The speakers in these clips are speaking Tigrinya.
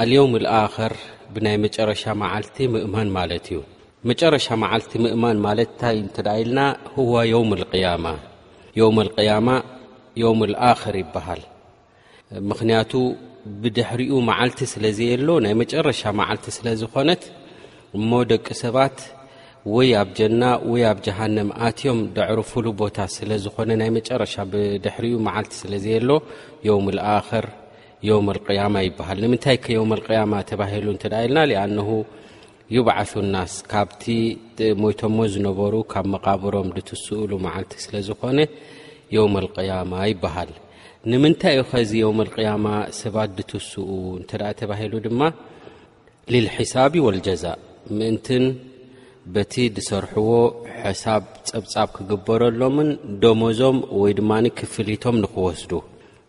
ኣልየውም ኣልኣኸር ብናይ መጨረሻ መዓልቲ ምእማን ማለት እዩ። መጨረሻ መዓልቲ ምእማን ማለት እንታይ እዩ እንተ ኢልና ሁዋ የውም ኣልቅያማ የውም ኣልቅያማ የውም ኣልኣኸር ይበሃል። ምኽንያቱ ብድሕሪኡ መዓልቲ ስለ ዘየሎ ናይ መጨረሻ መዓልቲ ስለ ዝኾነት እሞ ደቂ ሰባት ወይ ኣብ ጀና ወይ ኣብ ጀሃንም ኣትዮም ደዕርፍሉ ቦታ ስለ ዝኾነ ናይ መጨረሻ ብድሕሪኡ መዓልቲ ስለ ዘየሎ የውም ኣልኣኸር ዮውም ኣልቅያማ ይበሃል ንምንታይ ከ ዮውም ኣልቅያማ ተባሂሉ እንተ ኢልና ሊኣነሁ ዩብዓሱ ናስ ካብቲ ሞይቶሞ ዝነበሩ ካብ መቓብሮም ድትስእሉ መዓልቲ ስለ ዝኾነ ዮውም ኣልቅያማ ይበሃል ንምንታይ እዩ ኸዚ ዮውም ኣልቅያማ ሰባት ድትስኡ እንተ ተባሂሉ ድማ ልልሒሳብ ወልጀዛእ ምእንትን በቲ ዝሰርሕዎ ሕሳብ ፀብፃብ ክግበረሎምን ደሞዞም ወይ ድማ ክፍሊቶም ንክወስዱ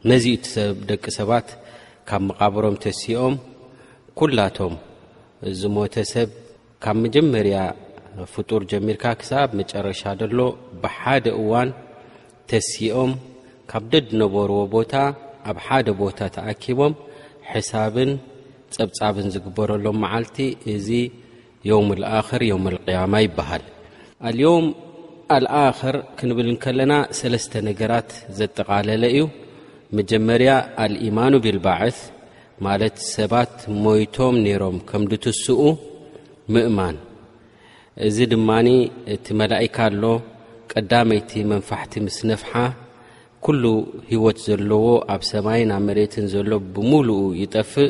ነዚ እቲ ሰብ ደቂ ሰባት ካብ መቓብሮም ተሲኦም ኩላቶም ዝሞተ ሰብ ካብ መጀመርያ ፍጡር ጀሚርካ ክሳብ መጨረሻ ደሎ ብሓደ እዋን ተሲኦም ካብ ደድነበርዎ ቦታ ኣብ ሓደ ቦታ ተኣኪቦም ሕሳብን ጸብጻብን ዝግበረሎም መዓልቲ እዚ ዮውም ልኣክር ዮውም ልቅያማ ይበሃል ኣልዮም ኣልኣክር ክንብል እንከለና ሰለስተ ነገራት ዘጠቓለለ እዩ መጀመርያ ኣልኢማኑ ብልባዕት ማለት ሰባት ሞይቶም ነይሮም ከም ድትስኡ ምእማን እዚ ድማ እቲ መላእካ ኣሎ ቀዳመይቲ መንፋሕቲ ምስ ነፍሓ ኩሉ ህይወት ዘለዎ ኣብ ሰማይን ኣብ መሬትን ዘሎ ብምሉኡ ይጠፍእ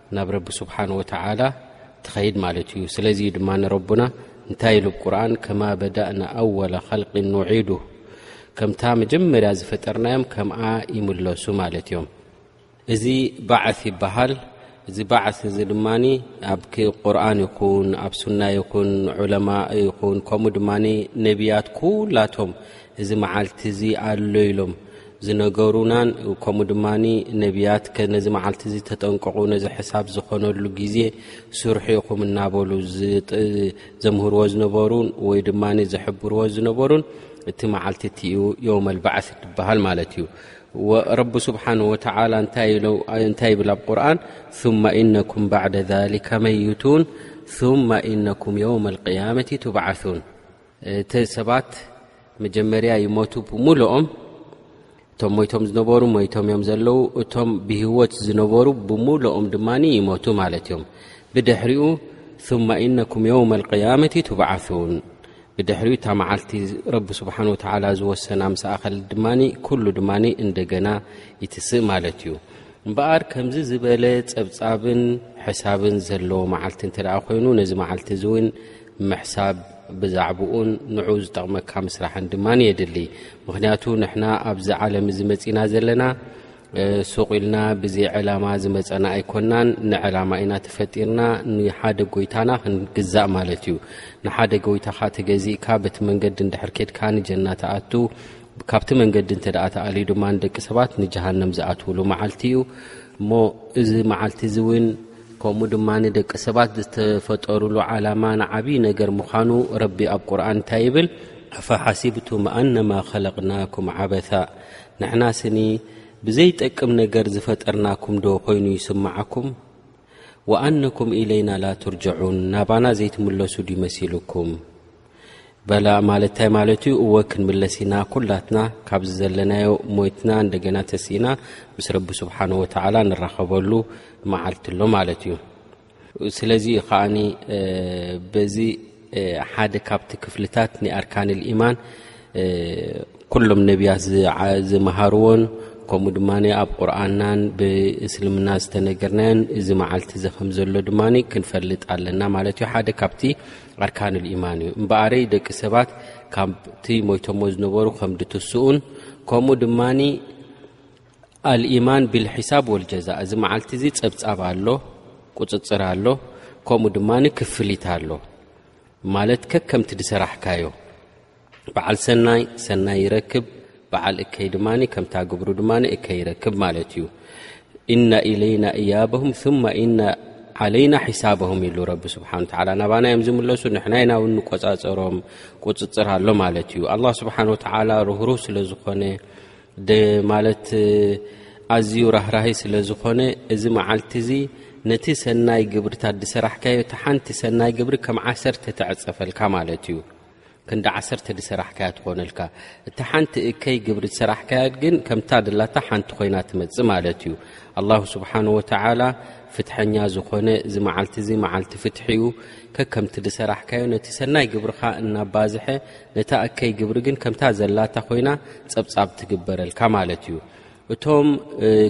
ናብ ረቢ ስብሓን ወተላ ትኸይድ ማለት እዩ ስለዚ ድማ ንረቡና እንታይ ኢሉ ቁርን ከማ በዳእና ኣወለ ኸልቂ ኑዒዱ ከምታ መጀመርያ ዝፈጠርናዮም ከምኣ ይምለሱ ማለት እዮም እዚ ባዓት ይበሃል እዚ ባዓት እዚ ድማ ኣብ ቁርን ይኹን ኣብ ሱና ይኹን ዑለማ ይኹን ከምኡ ድማ ነብያት ኩላቶም እዚ መዓልቲ እዚ ኣሎ ኢሎም ዝነገሩናን ከምኡ ድማ ነቢያት ከነዚ መዓልቲ እዚ ተጠንቀቑ ነዚ ሕሳብ ዝኾነሉ ግዜ ስርሑ ኢኹም እናበሉ ዘምህርዎ ዝነበሩን ወይ ድማ ዘሕብርዎ ዝነበሩን እቲ መዓልቲ እቲ እዩ ዮም ኣልባዕት ትበሃል ማለት እዩ ረቢ ስብሓን ወተላ እንታይ ይብል ኣብ ቁርን ثማ ኢነኩም ባዕደ ሊከ መይቱን ثማ ኢነኩም የውም ልቅያመቲ ትባዓثን እቲ ሰባት መጀመርያ ይሞቱ ብሙሉኦም እቶም ሞይቶም ዝነበሩ ሞይቶም እዮም ዘለዉ እቶም ብህወት ዝነበሩ ብሙሉኦም ድማ ይሞቱ ማለት እዮም ብድሕሪኡ ثማ ኢነኩም የውም القያመቲ ትብዓثን ብድሕሪኡ እታ መዓልቲ ረቢ ስብሓን ወተላ ዝወሰና ምስኣኸል ድማ ኩሉ ድማ እንደገና ይትስእ ማለት እዩ እምበኣር ከምዚ ዝበለ ፀብፃብን ሕሳብን ዘለዎ መዓልቲ እንተ ኮይኑ ነዚ መዓልቲ እዚ እውን ምሕሳብ ብዛዕብኡን ንዑ ዝጠቕመካ ምስራሕን ድማ የድሊ ምክንያቱ ንሕና ኣብዚ ዓለም እዚ መጺና ዘለና ሱቕ ኢልና ብዘይ ዕላማ ዝመፀና ኣይኮናን ንዕላማ ኢና ተፈጢርና ንሓደ ጎይታና ክንግዛእ ማለት እዩ ንሓደ ጎይታካ ተገዚእካ በቲ መንገዲ ንድሕር ኬድካ ንጀና ተኣቱ ካብቲ መንገዲ እንተኣ ተኣልዩ ድማ ንደቂ ሰባት ንጀሃንም ዝኣትውሉ መዓልቲ እዩ እሞ እዚ መዓልቲ እዚ እውን ከምኡ ድማ ንደቂ ሰባት ዝተፈጠሩሉ ዓላማ ንዓብዪ ነገር ምዃኑ ረቢ ኣብ ቁርን እንታይ ይብል ኣፈሓሲብቱም ኣነማ ከለቕናኩም ዓበታ ንሕና ስኒ ብዘይጠቅም ነገር ዝፈጠርናኩም ዶ ኮይኑ ይስምዓኩም ወኣነኩም ኢለይና ላትርጅዑን ናባና ዘይትምለሱ ድዩ መሲልኩም በላ ማለት እንታይ ማለት እዩ እወ ክንምለስ ኢና ኩላትና ካብዚ ዘለናዮ ሞይትና እንደገና ተስኢና ምስ ረቢ ስብሓን ወተዓላ ንራኸበሉ መዓልቲ ኣሎ ማለት እዩ ስለዚ ዩ ከዓ በዚ ሓደ ካብቲ ክፍልታት ንኣርካን ልኢማን ኩሎም ነቢያት ዝመሃርዎን ከምኡ ድማ ኣብ ቁርኣናን ብእስልምና ዝተነገርናዮን እዚ መዓልቲ እዚ ከም ዘሎ ድማ ክንፈልጥ ኣለና ማለት እዩ ሓደ ካብቲ ኣርካን ልኢማን እዩ እምበኣረይ ደቂ ሰባት ካብቲ ሞይቶሞ ዝነበሩ ከም ድትስኡን ከምኡ ድማ ኣልኢማን ብልሒሳብ ወልጀዛ እዚ መዓልቲ እዚ ፀብፃብ ኣሎ ቁፅፅር ኣሎ ከምኡ ድማ ክፍሊት ኣሎ ማለት ከከምቲ ድሰራሕካዮ በዓል ሰናይ ሰናይ ይረክብ በዓል እከይ ድማ ከምታ ግብሩ ድማ እከይ ይረክብ ማለት እዩ እና ኢለይና እያበም ማ እና ዓለይና ሒሳቦም ኢሉ ረቢ ስብሓን ላ ናባና እዮም ዝምለሱ ንሕና ኢና ው ንቆፃፀሮም ቁፅፅር ኣሎ ማለት እዩ ኣላ ስብሓን ወተላ ርህሩህ ስለ ዝኾነ ማለት ኣዝዩ ራህራሂ ስለ ዝኾነ እዚ መዓልቲ እዚ ነቲ ሰናይ ግብርታት ዝሰራሕካዮ እቲ ሓንቲ ሰናይ ግብሪ ከም ዓሰርተ ተዕፀፈልካ ማለት እዩ ክንዲ ዓሰርተ ዝሰራሕካያ ትኾነልካ እታ ሓንቲ እከይ ግብሪ ዝሰራሕካያ ግን ከምታ ድላታ ሓንቲ ኮይና ትመፅእ ማለት እዩ ኣላሁ ስብሓን ወተዓላ ፍትሐኛ ዝኾነ እዚ መዓልቲ እዚ መዓልቲ ፍትሒ እዩ ከከምቲ ዝሰራሕካዮ ነቲ ሰናይ ግብርኻ እናባዝሐ ነታ እከይ ግብሪ ግን ከምታ ዘላታ ኮይና ፀብፃብ ትግበረልካ ማለት እዩ እቶም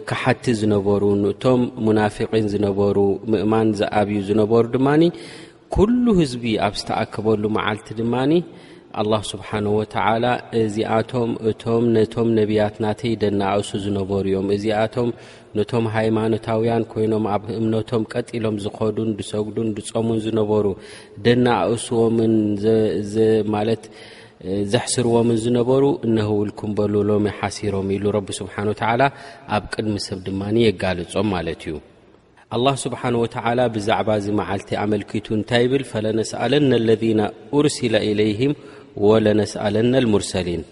ካሓቲ ዝነበሩን እቶም ሙናፊቒን ዝነበሩ ምእማን ዝኣብዩ ዝነበሩ ድማ ኩሉ ህዝቢ ኣብ ዝተኣከበሉ መዓልቲ ድማ ኣላህ ስብሓን ወተዓላ እዚኣቶም እቶም ነቶም ነቢያት ናተይ ደናእሱ ዝነበሩ እዮም እዚኣቶም ነቶም ሃይማኖታውያን ኮይኖም ኣብ እምነቶም ቀጢሎም ዝኸዱን ዝሰግዱን ዝፀሙን ዝነበሩ ደናእስዎምን ማለት ዘሕስርዎምን ዝነበሩ እነህውልኩም በሉ ሎሚ ሓሲሮም ኢሉ ረቢ ስብሓን ወተዓላ ኣብ ቅድሚ ሰብ ድማ የጋልፆም ማለት እዩ ኣላህ ስብሓን ወተዓላ ብዛዕባ እዚ መዓልቲ ኣመልኪቱ እንታይ ይብል ፈለነስኣለነ ለذነ ኡርሲለ ኢለይህም ወለነስኣለነ ልሙርሰሊን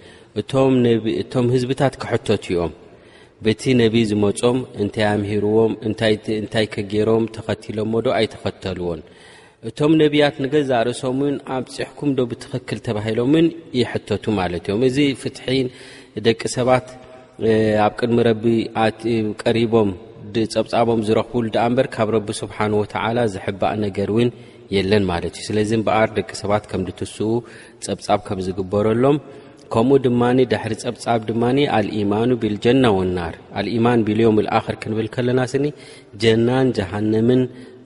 እቶም ህዝብታት ክሕተቱ እዮም በቲ ነቢ ዝመፆም እንታይ ኣምሂርዎም እንታይ ከገይሮም ተኸቲሎሞ ዶ ኣይተኸተልዎን እቶም ነብያት ንገዛእ ርእሶም እውን ኣብፂሕኩም ዶ ብትኽክል ተባሂሎም ውን ይሕተቱ ማለት እዮም እዚ ፍትሒ ደቂ ሰባት ኣብ ቅድሚ ረቢ ቀሪቦም ፀብፃቦም ዝረኽቡሉ ድኣ እምበር ካብ ረቢ ስብሓን ወተዓላ ዝሕባእ ነገር እውን የለን ማለት እዩ ስለዚ እምበኣር ደቂ ሰባት ከም ድትስኡ ፀብፃብ ከም ዝግበረሎም ከምኡ ድማ ድሕሪ ፀብፃብ ድማ ኣልኢማኑ ቢልጀና ወናር ኣልኢማን ቢልዮም ልኣክር ክንብል ከለና ስኒ ጀናን ጀሃነምን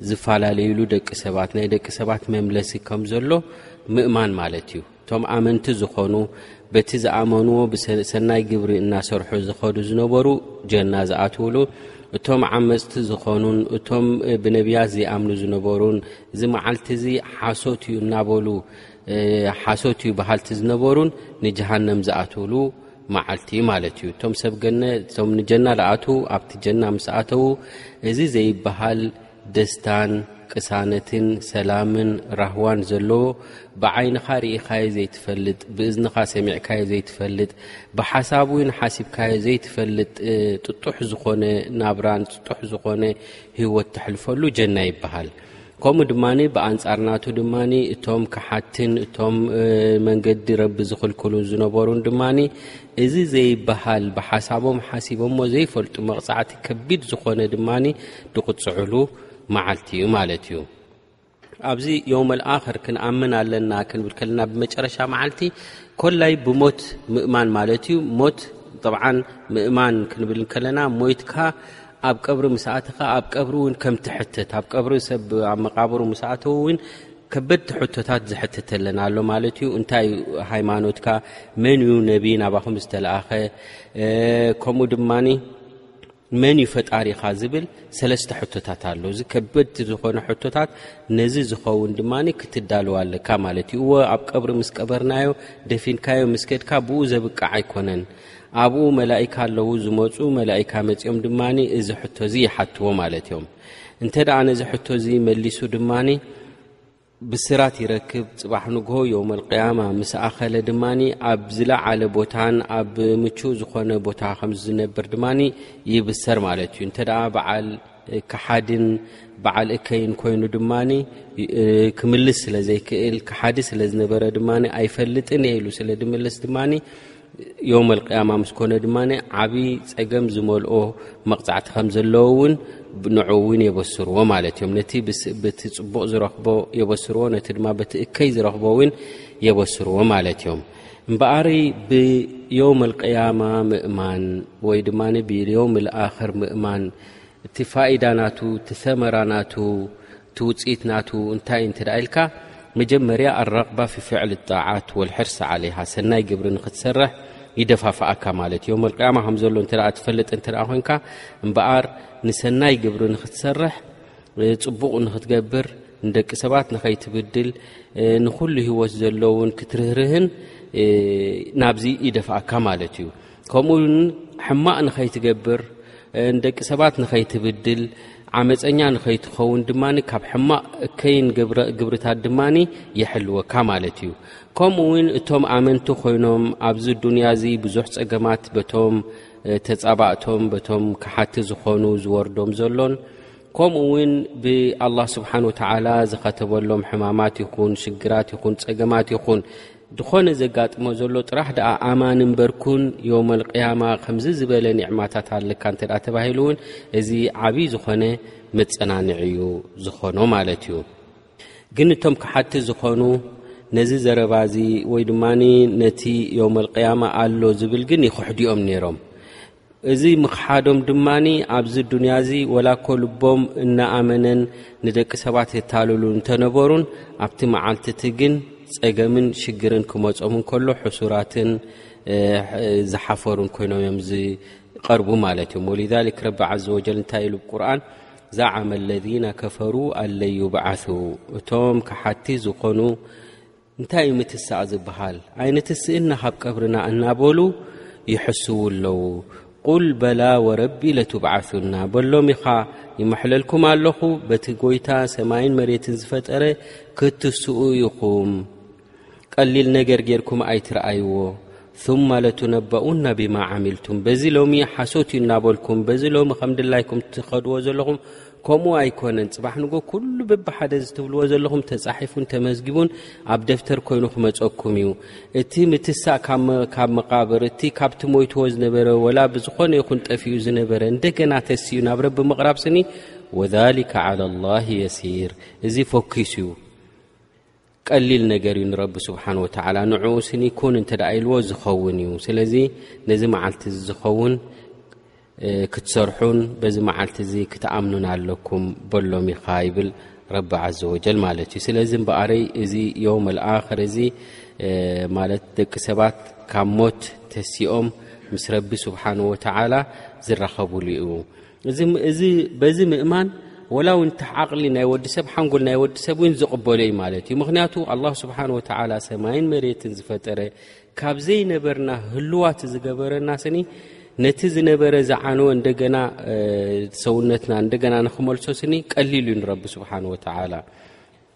ዝፈላለዩሉ ደቂ ሰባት ናይ ደቂ ሰባት መምለሲ ከም ዘሎ ምእማን ማለት እዩ እቶም ኣመንቲ ዝኾኑ በቲ ዝኣመንዎ ብሰናይ ግብሪ እናሰርሑ ዝኸዱ ዝነበሩ ጀና ዝኣትውሉ እቶም ዓመፅቲ ዝኾኑን እቶም ብነቢያት ዘይኣምኑ ዝነበሩን እዚ መዓልቲ እዚ ሓሶት እዩ እናበሉ ሓሶት እዩ በሃልቲ ዝነበሩን ንጀሃንም ዝኣትውሉ መዓልቲ ማለት እዩ እቶም ሰብ ገነ እቶም ንጀና ለኣት ኣብቲ ጀና ምስ ኣተዉ እዚ ዘይበሃል ደስታን ቅሳነትን ሰላምን ራህዋን ዘለዎ ብዓይንኻ ርኢኻዮ ዘይትፈልጥ ብእዝንኻ ሰሚዕካዮ ዘይትፈልጥ ብሓሳብ እውን ሓሲብካዮ ዘይትፈልጥ ጥጡሕ ዝኾነ ናብራን ጥጡሕ ዝኾነ ህወት ተሕልፈሉ ጀና ይበሃል ከምኡ ድማ ብኣንጻር ናቱ ድማ እቶም ክሓትን እቶም መንገዲ ረቢ ዝኽልክሉ ዝነበሩን ድማ እዚ ዘይበሃል ብሓሳቦም ሓሲቦሞ ዘይፈልጡ መቕጻዕቲ ከቢድ ዝኾነ ድማ ዝቕጽዕሉ መዓልቲ እዩ ማለት እዩ ኣብዚ ዮም ኣልኣክር ክንኣምን ኣለና ክንብል ከለና ብመጨረሻ መዓልቲ ኮላይ ብሞት ምእማን ማለት እዩ ሞት ጠብዓ ምእማን ክንብል ከለና ሞይትካ ኣብ ቀብሪ ምስ ኣተኻ ኣብ ቀብሪ እውን ከም ትሕተት ኣብ ቀብሪ ሰብ ኣብ መቓብሩ ምስ ኣተዉ እውን ከበድቲ ሕቶታት ዝሕትተለና ኣሎ ማለት እዩ እንታይ ሃይማኖትካ መን እዩ ነቢ ናባኹም ዝተለኣኸ ከምኡ ድማ መን እዩ ፈጣሪኻ ዝብል ሰለስተ ሕቶታት ኣሎ እዚ ከበድቲ ዝኾነ ሕቶታት ነዚ ዝኸውን ድማ ክትዳልዋ ኣለካ ማለት እዩ እዎ ኣብ ቀብሪ ምስ ቀበርናዮ ደፊንካዮ ምስ ከድካ ብኡ ዘብቃዕ ኣይኮነን ኣብኡ መላካ ኣለዉ ዝመፁ መላካ መፅኦም ድማ እዚ ሕቶ እዚ ይሓትዎ ማለት እዮም እንተ ኣ ነዚ ሕቶ እዚ መሊሱ ድማ ብስራት ይረክብ ፅባሕ ንግሆ ዮም ኣልቅያማ ምስ ኣኸለ ድማ ኣብ ዝለዓለ ቦታን ኣብ ምቹ ዝኾነ ቦታ ከም ዝነብር ድማ ይብሰር ማለት እዩ እንተ በዓል ክሓድን በዓል እከይን ኮይኑ ድማ ክምልስ ስለ ዘይክእል ክሓዲ ስለ ዝነበረ ድማ ኣይፈልጥን እየ ኢሉ ስለ ድምልስ ድማ ዮም ኣልቅያማ ምስ ኮነ ድማ ዓብዪ ጸገም ዝመልኦ መቕጻዕቲ ከም ዘለዎ እውን ንዑ እውን የበስርዎ ማለት እዮም ነቲ ብቲ ጽቡቕ ዝረኽቦ የበስርዎ ነቲ ድማ በቲ እከይ ዝረኽቦ እውን የበስርዎ ማለት እዮም እምበኣሪ ብዮም ኣልቅያማ ምእማን ወይ ድማ ብዮም ልኣኽር ምእማን እቲ ፋኢዳ ናቱ እቲ ሰመራ ናቱ እቲ ውፅኢት ናቱ እንታይ እንተ ኢልካ መጀመርያ ኣረቕባ ፊ ፍዕል ጣዓት ወልሕርሲ ዓለይሃ ሰናይ ግብሪ ንክትሰርሕ ይደፋፍኣካ ማለት እዮም ኣልቅያማ ከም ዘሎ እተ ትፈልጥ እተ ኮንካ እምበኣር ንሰናይ ግብሪ ንክትሰርሕ ፅቡቕ ንክትገብር ንደቂ ሰባት ንኸይትብድል ንኩሉ ህይወት ዘለውን ክትርህርህን ናብዚ ይደፍኣካ ማለት እዩ ከምኡ ውን ሕማቕ ንኸይትገብር ንደቂ ሰባት ንኸይትብድል ዓመፀኛ ንኸይትኸውን ድማ ካብ ሕማቕ እከይን ግብርታት ድማ የሕልወካ ማለት እዩ ከምኡ ውን እቶም ኣመንቲ ኮይኖም ኣብዚ ዱንያ እዚ ብዙሕ ፀገማት በቶም ተፃባእቶም በቶም ክሓቲ ዝኾኑ ዝወርዶም ዘሎን ከምኡ ውን ብኣላ ስብሓን ወተዓላ ዝኸተበሎም ሕማማት ይኹን ሽግራት ይኹን ፀገማት ይኹን ዝኾነ ዘጋጥሞ ዘሎ ጥራሕ ደኣ ኣማን እምበር ኩን ዮም ኣልቅያማ ከምዚ ዝበለ ኒዕማታት ኣለካ እንተ ተባሂሉ እውን እዚ ዓብዪ ዝኾነ መፀናንዒ እዩ ዝኾኖ ማለት እዩ ግን እቶም ክሓቲ ዝኾኑ ነዚ ዘረባ እዚ ወይ ድማ ነቲ ዮም ኣልቅያማ ኣሎ ዝብል ግን ይክሕዲኦም ነይሮም እዚ ምኽሓዶም ድማ ኣብዚ ዱንያ እዚ ወላ እኮ ልቦም እናኣመነን ንደቂ ሰባት የታልሉ እንተነበሩን ኣብቲ መዓልቲ እቲ ግን ጸገምን ሽግርን ክመጾም እንከሎ ሕሱራትን ዝሓፈሩን ኮይኖም እዮም ዝቀርቡ ማለት እዮም ወልሊክ ረቢ ዘ ወጀል እንታይ ኢሉ ቁርን ዛዓመ ለذና ከፈሩ ኣለ ዩብዓث እቶም ክሓቲ ዝኾኑ እንታይ እዩ ምትሳእ ዝበሃል ኣይንትስእና ካብ ቀብርና እናበሉ ይሕስው ኣለዉ ቁል በላ ወረቢ ለትብዓሱና በሎም ኢኻ ይመሐለልኩም ኣለኹ በቲ ጎይታ ሰማይን መሬትን ዝፈጠረ ክትስኡ ኢኹም ቀሊል ነገር ጌርኩም ኣይትረኣይዎ ثማ ለትነበኡና ብማ ዓሚልቱም በዚ ሎሚ ሓሶት እዩ እናበልኩም በዚ ሎሚ ከም ድላይኩም ትኸድዎ ዘለኹም ከምኡ ኣይኮነን ፅባሕ ንጎ ኩሉ ብብሓደ ዝትብልዎ ዘለኹም ተፃሒፉን ተመዝጊቡን ኣብ ደፍተር ኮይኑ ክመፀኩም እዩ እቲ ምትሳእ ካብ መቃብር እቲ ካብቲ ሞይትዎ ዝነበረ ወላ ብዝኾነ ይኹን ጠፍኡ ዝነበረ እንደገና ተሲኡ ናብ ረቢ ምቕራብ ስኒ ወሊከ ዓላ ላ የሲር እዚ ፈኪሱ እዩ ቀሊል ነገር እዩ ንረቢ ስብሓን ወተዓላ ንዕኡ ስኒ ኩን እንተ ደኣ ኢልዎ ዝኸውን እዩ ስለዚ ነዚ መዓልቲ እዚ ዝኸውን ክትሰርሑን በዚ መዓልቲ እዚ ክትኣምኑን ኣለኩም በሎም ኢኻ ይብል ረቢ ዘ ወጀል ማለት እዩ ስለዚ እምበኣረይ እዚ ዮም ኣልኣክር እዚ ማለት ደቂ ሰባት ካብ ሞት ተሲኦም ምስ ረቢ ስብሓን ወተዓላ ዝራኸብሉ እዩ እዚ በዚ ምእማን ወላ ውን ዓቕሊ ናይ ወዲ ሰብ ሓንጎል ናይ ወዲ ሰብ ውን ዝቕበሎ ዩ ማለት እዩ ምክንያቱ ኣላ ስብሓን ወተላ ሰማይን መሬትን ዝፈጠረ ካብ ዘይነበርና ህልዋት ዝገበረና ስኒ ነቲ ዝነበረ ዝዓነወ እንደገና ሰውነትና እንደገና ንክመልሶ ስኒ ቀሊሉ ዩ ንረቢ ስብሓን ወተላ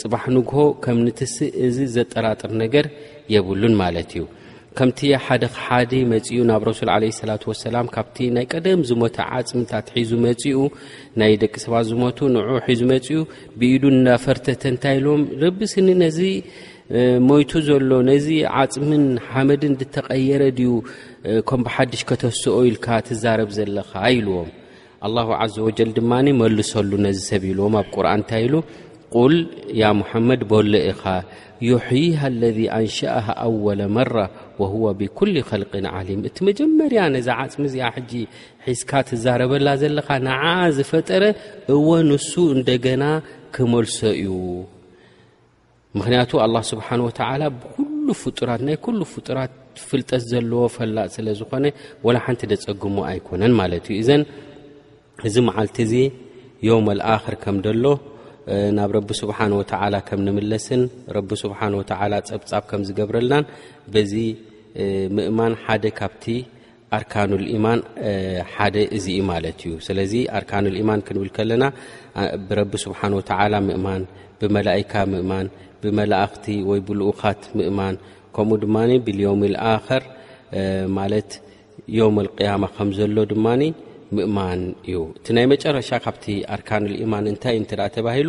ፅባሕ ንግሆ ከም ንትስእ እዚ ዘጠራጥር ነገር የብሉን ማለት እዩ ከምቲ ሓደ ክሓዲ መፅኡ ናብ ረሱል ለ ሰላ ወሰላም ካብቲ ናይ ቀደም ዝሞተ ዓፅምታት ሒዙ መፅኡ ናይ ደቂ ሰባት ዝሞቱ ንዑ ሒዙ መፅኡ ብኢዱ እናፈርተተ እንታይ ኢሎም ረቢ ስኒ ነዚ ሞይቱ ዘሎ ነዚ ዓፅምን ሓመድን ዝተቐየረ ድዩ ከም ብሓድሽ ከተስኦ ኢልካ ትዛረብ ዘለኻ ኢልዎም ኣላሁ ዓዘ ወጀል ድማ መልሰሉ ነዚ ሰብ ኢልዎም ኣብ ቁርኣን እንታይ ኢሉ ቁል ያ ሙሓመድ በሎ ኢኻ ዩሕይሃ ለذ ኣንሸእሃ ኣወለ መራ ወሁወ ብኩል ኸልቅን ዓሊም እቲ መጀመርያ ነዛ ዓፅሚ እዚኣ ሕጂ ሒዝካ ትዛረበላ ዘለኻ ንዓ ዝፈጠረ እወ ንሱ እንደገና ክመልሶ እዩ ምክንያቱ ኣላ ስብሓን ወተላ ብኩሉ ፍጡራት ናይ ኩሉ ፍጡራት ፍልጠት ዘለዎ ፈላጥ ስለ ዝኾነ ወላ ሓንቲ ደፀግሞ ኣይኮነን ማለት እዩ እዘን እዚ መዓልቲ እዚ ዮም ኣልኣክር ከም ደሎ ናብ ረቢ ስብሓን ወተላ ከም ንምለስን ረቢ ስብሓን ወተላ ፀብፃብ ከም ዝገብረልናን በዚ ምእማን ሓደ ካብቲ ኣርካኑል ኢማን ሓደ እዚ እዩ ማለት እዩ ስለዚ ኣርካኑል ኢማን ክንብል ከለና ብረቢ ስብሓን ወተዓላ ምእማን ብመላእካ ምእማን ብመላእኽቲ ወይ ብልኡኻት ምእማን ከምኡ ድማ ብልዮም ልኣኸር ማለት ዮም ኣልቅያማ ከም ዘሎ ድማ ምእማን እዩ እቲ ናይ መጨረሻ ካብቲ ኣርካኑል ኢማን እንታይ እንተ ተባሂሉ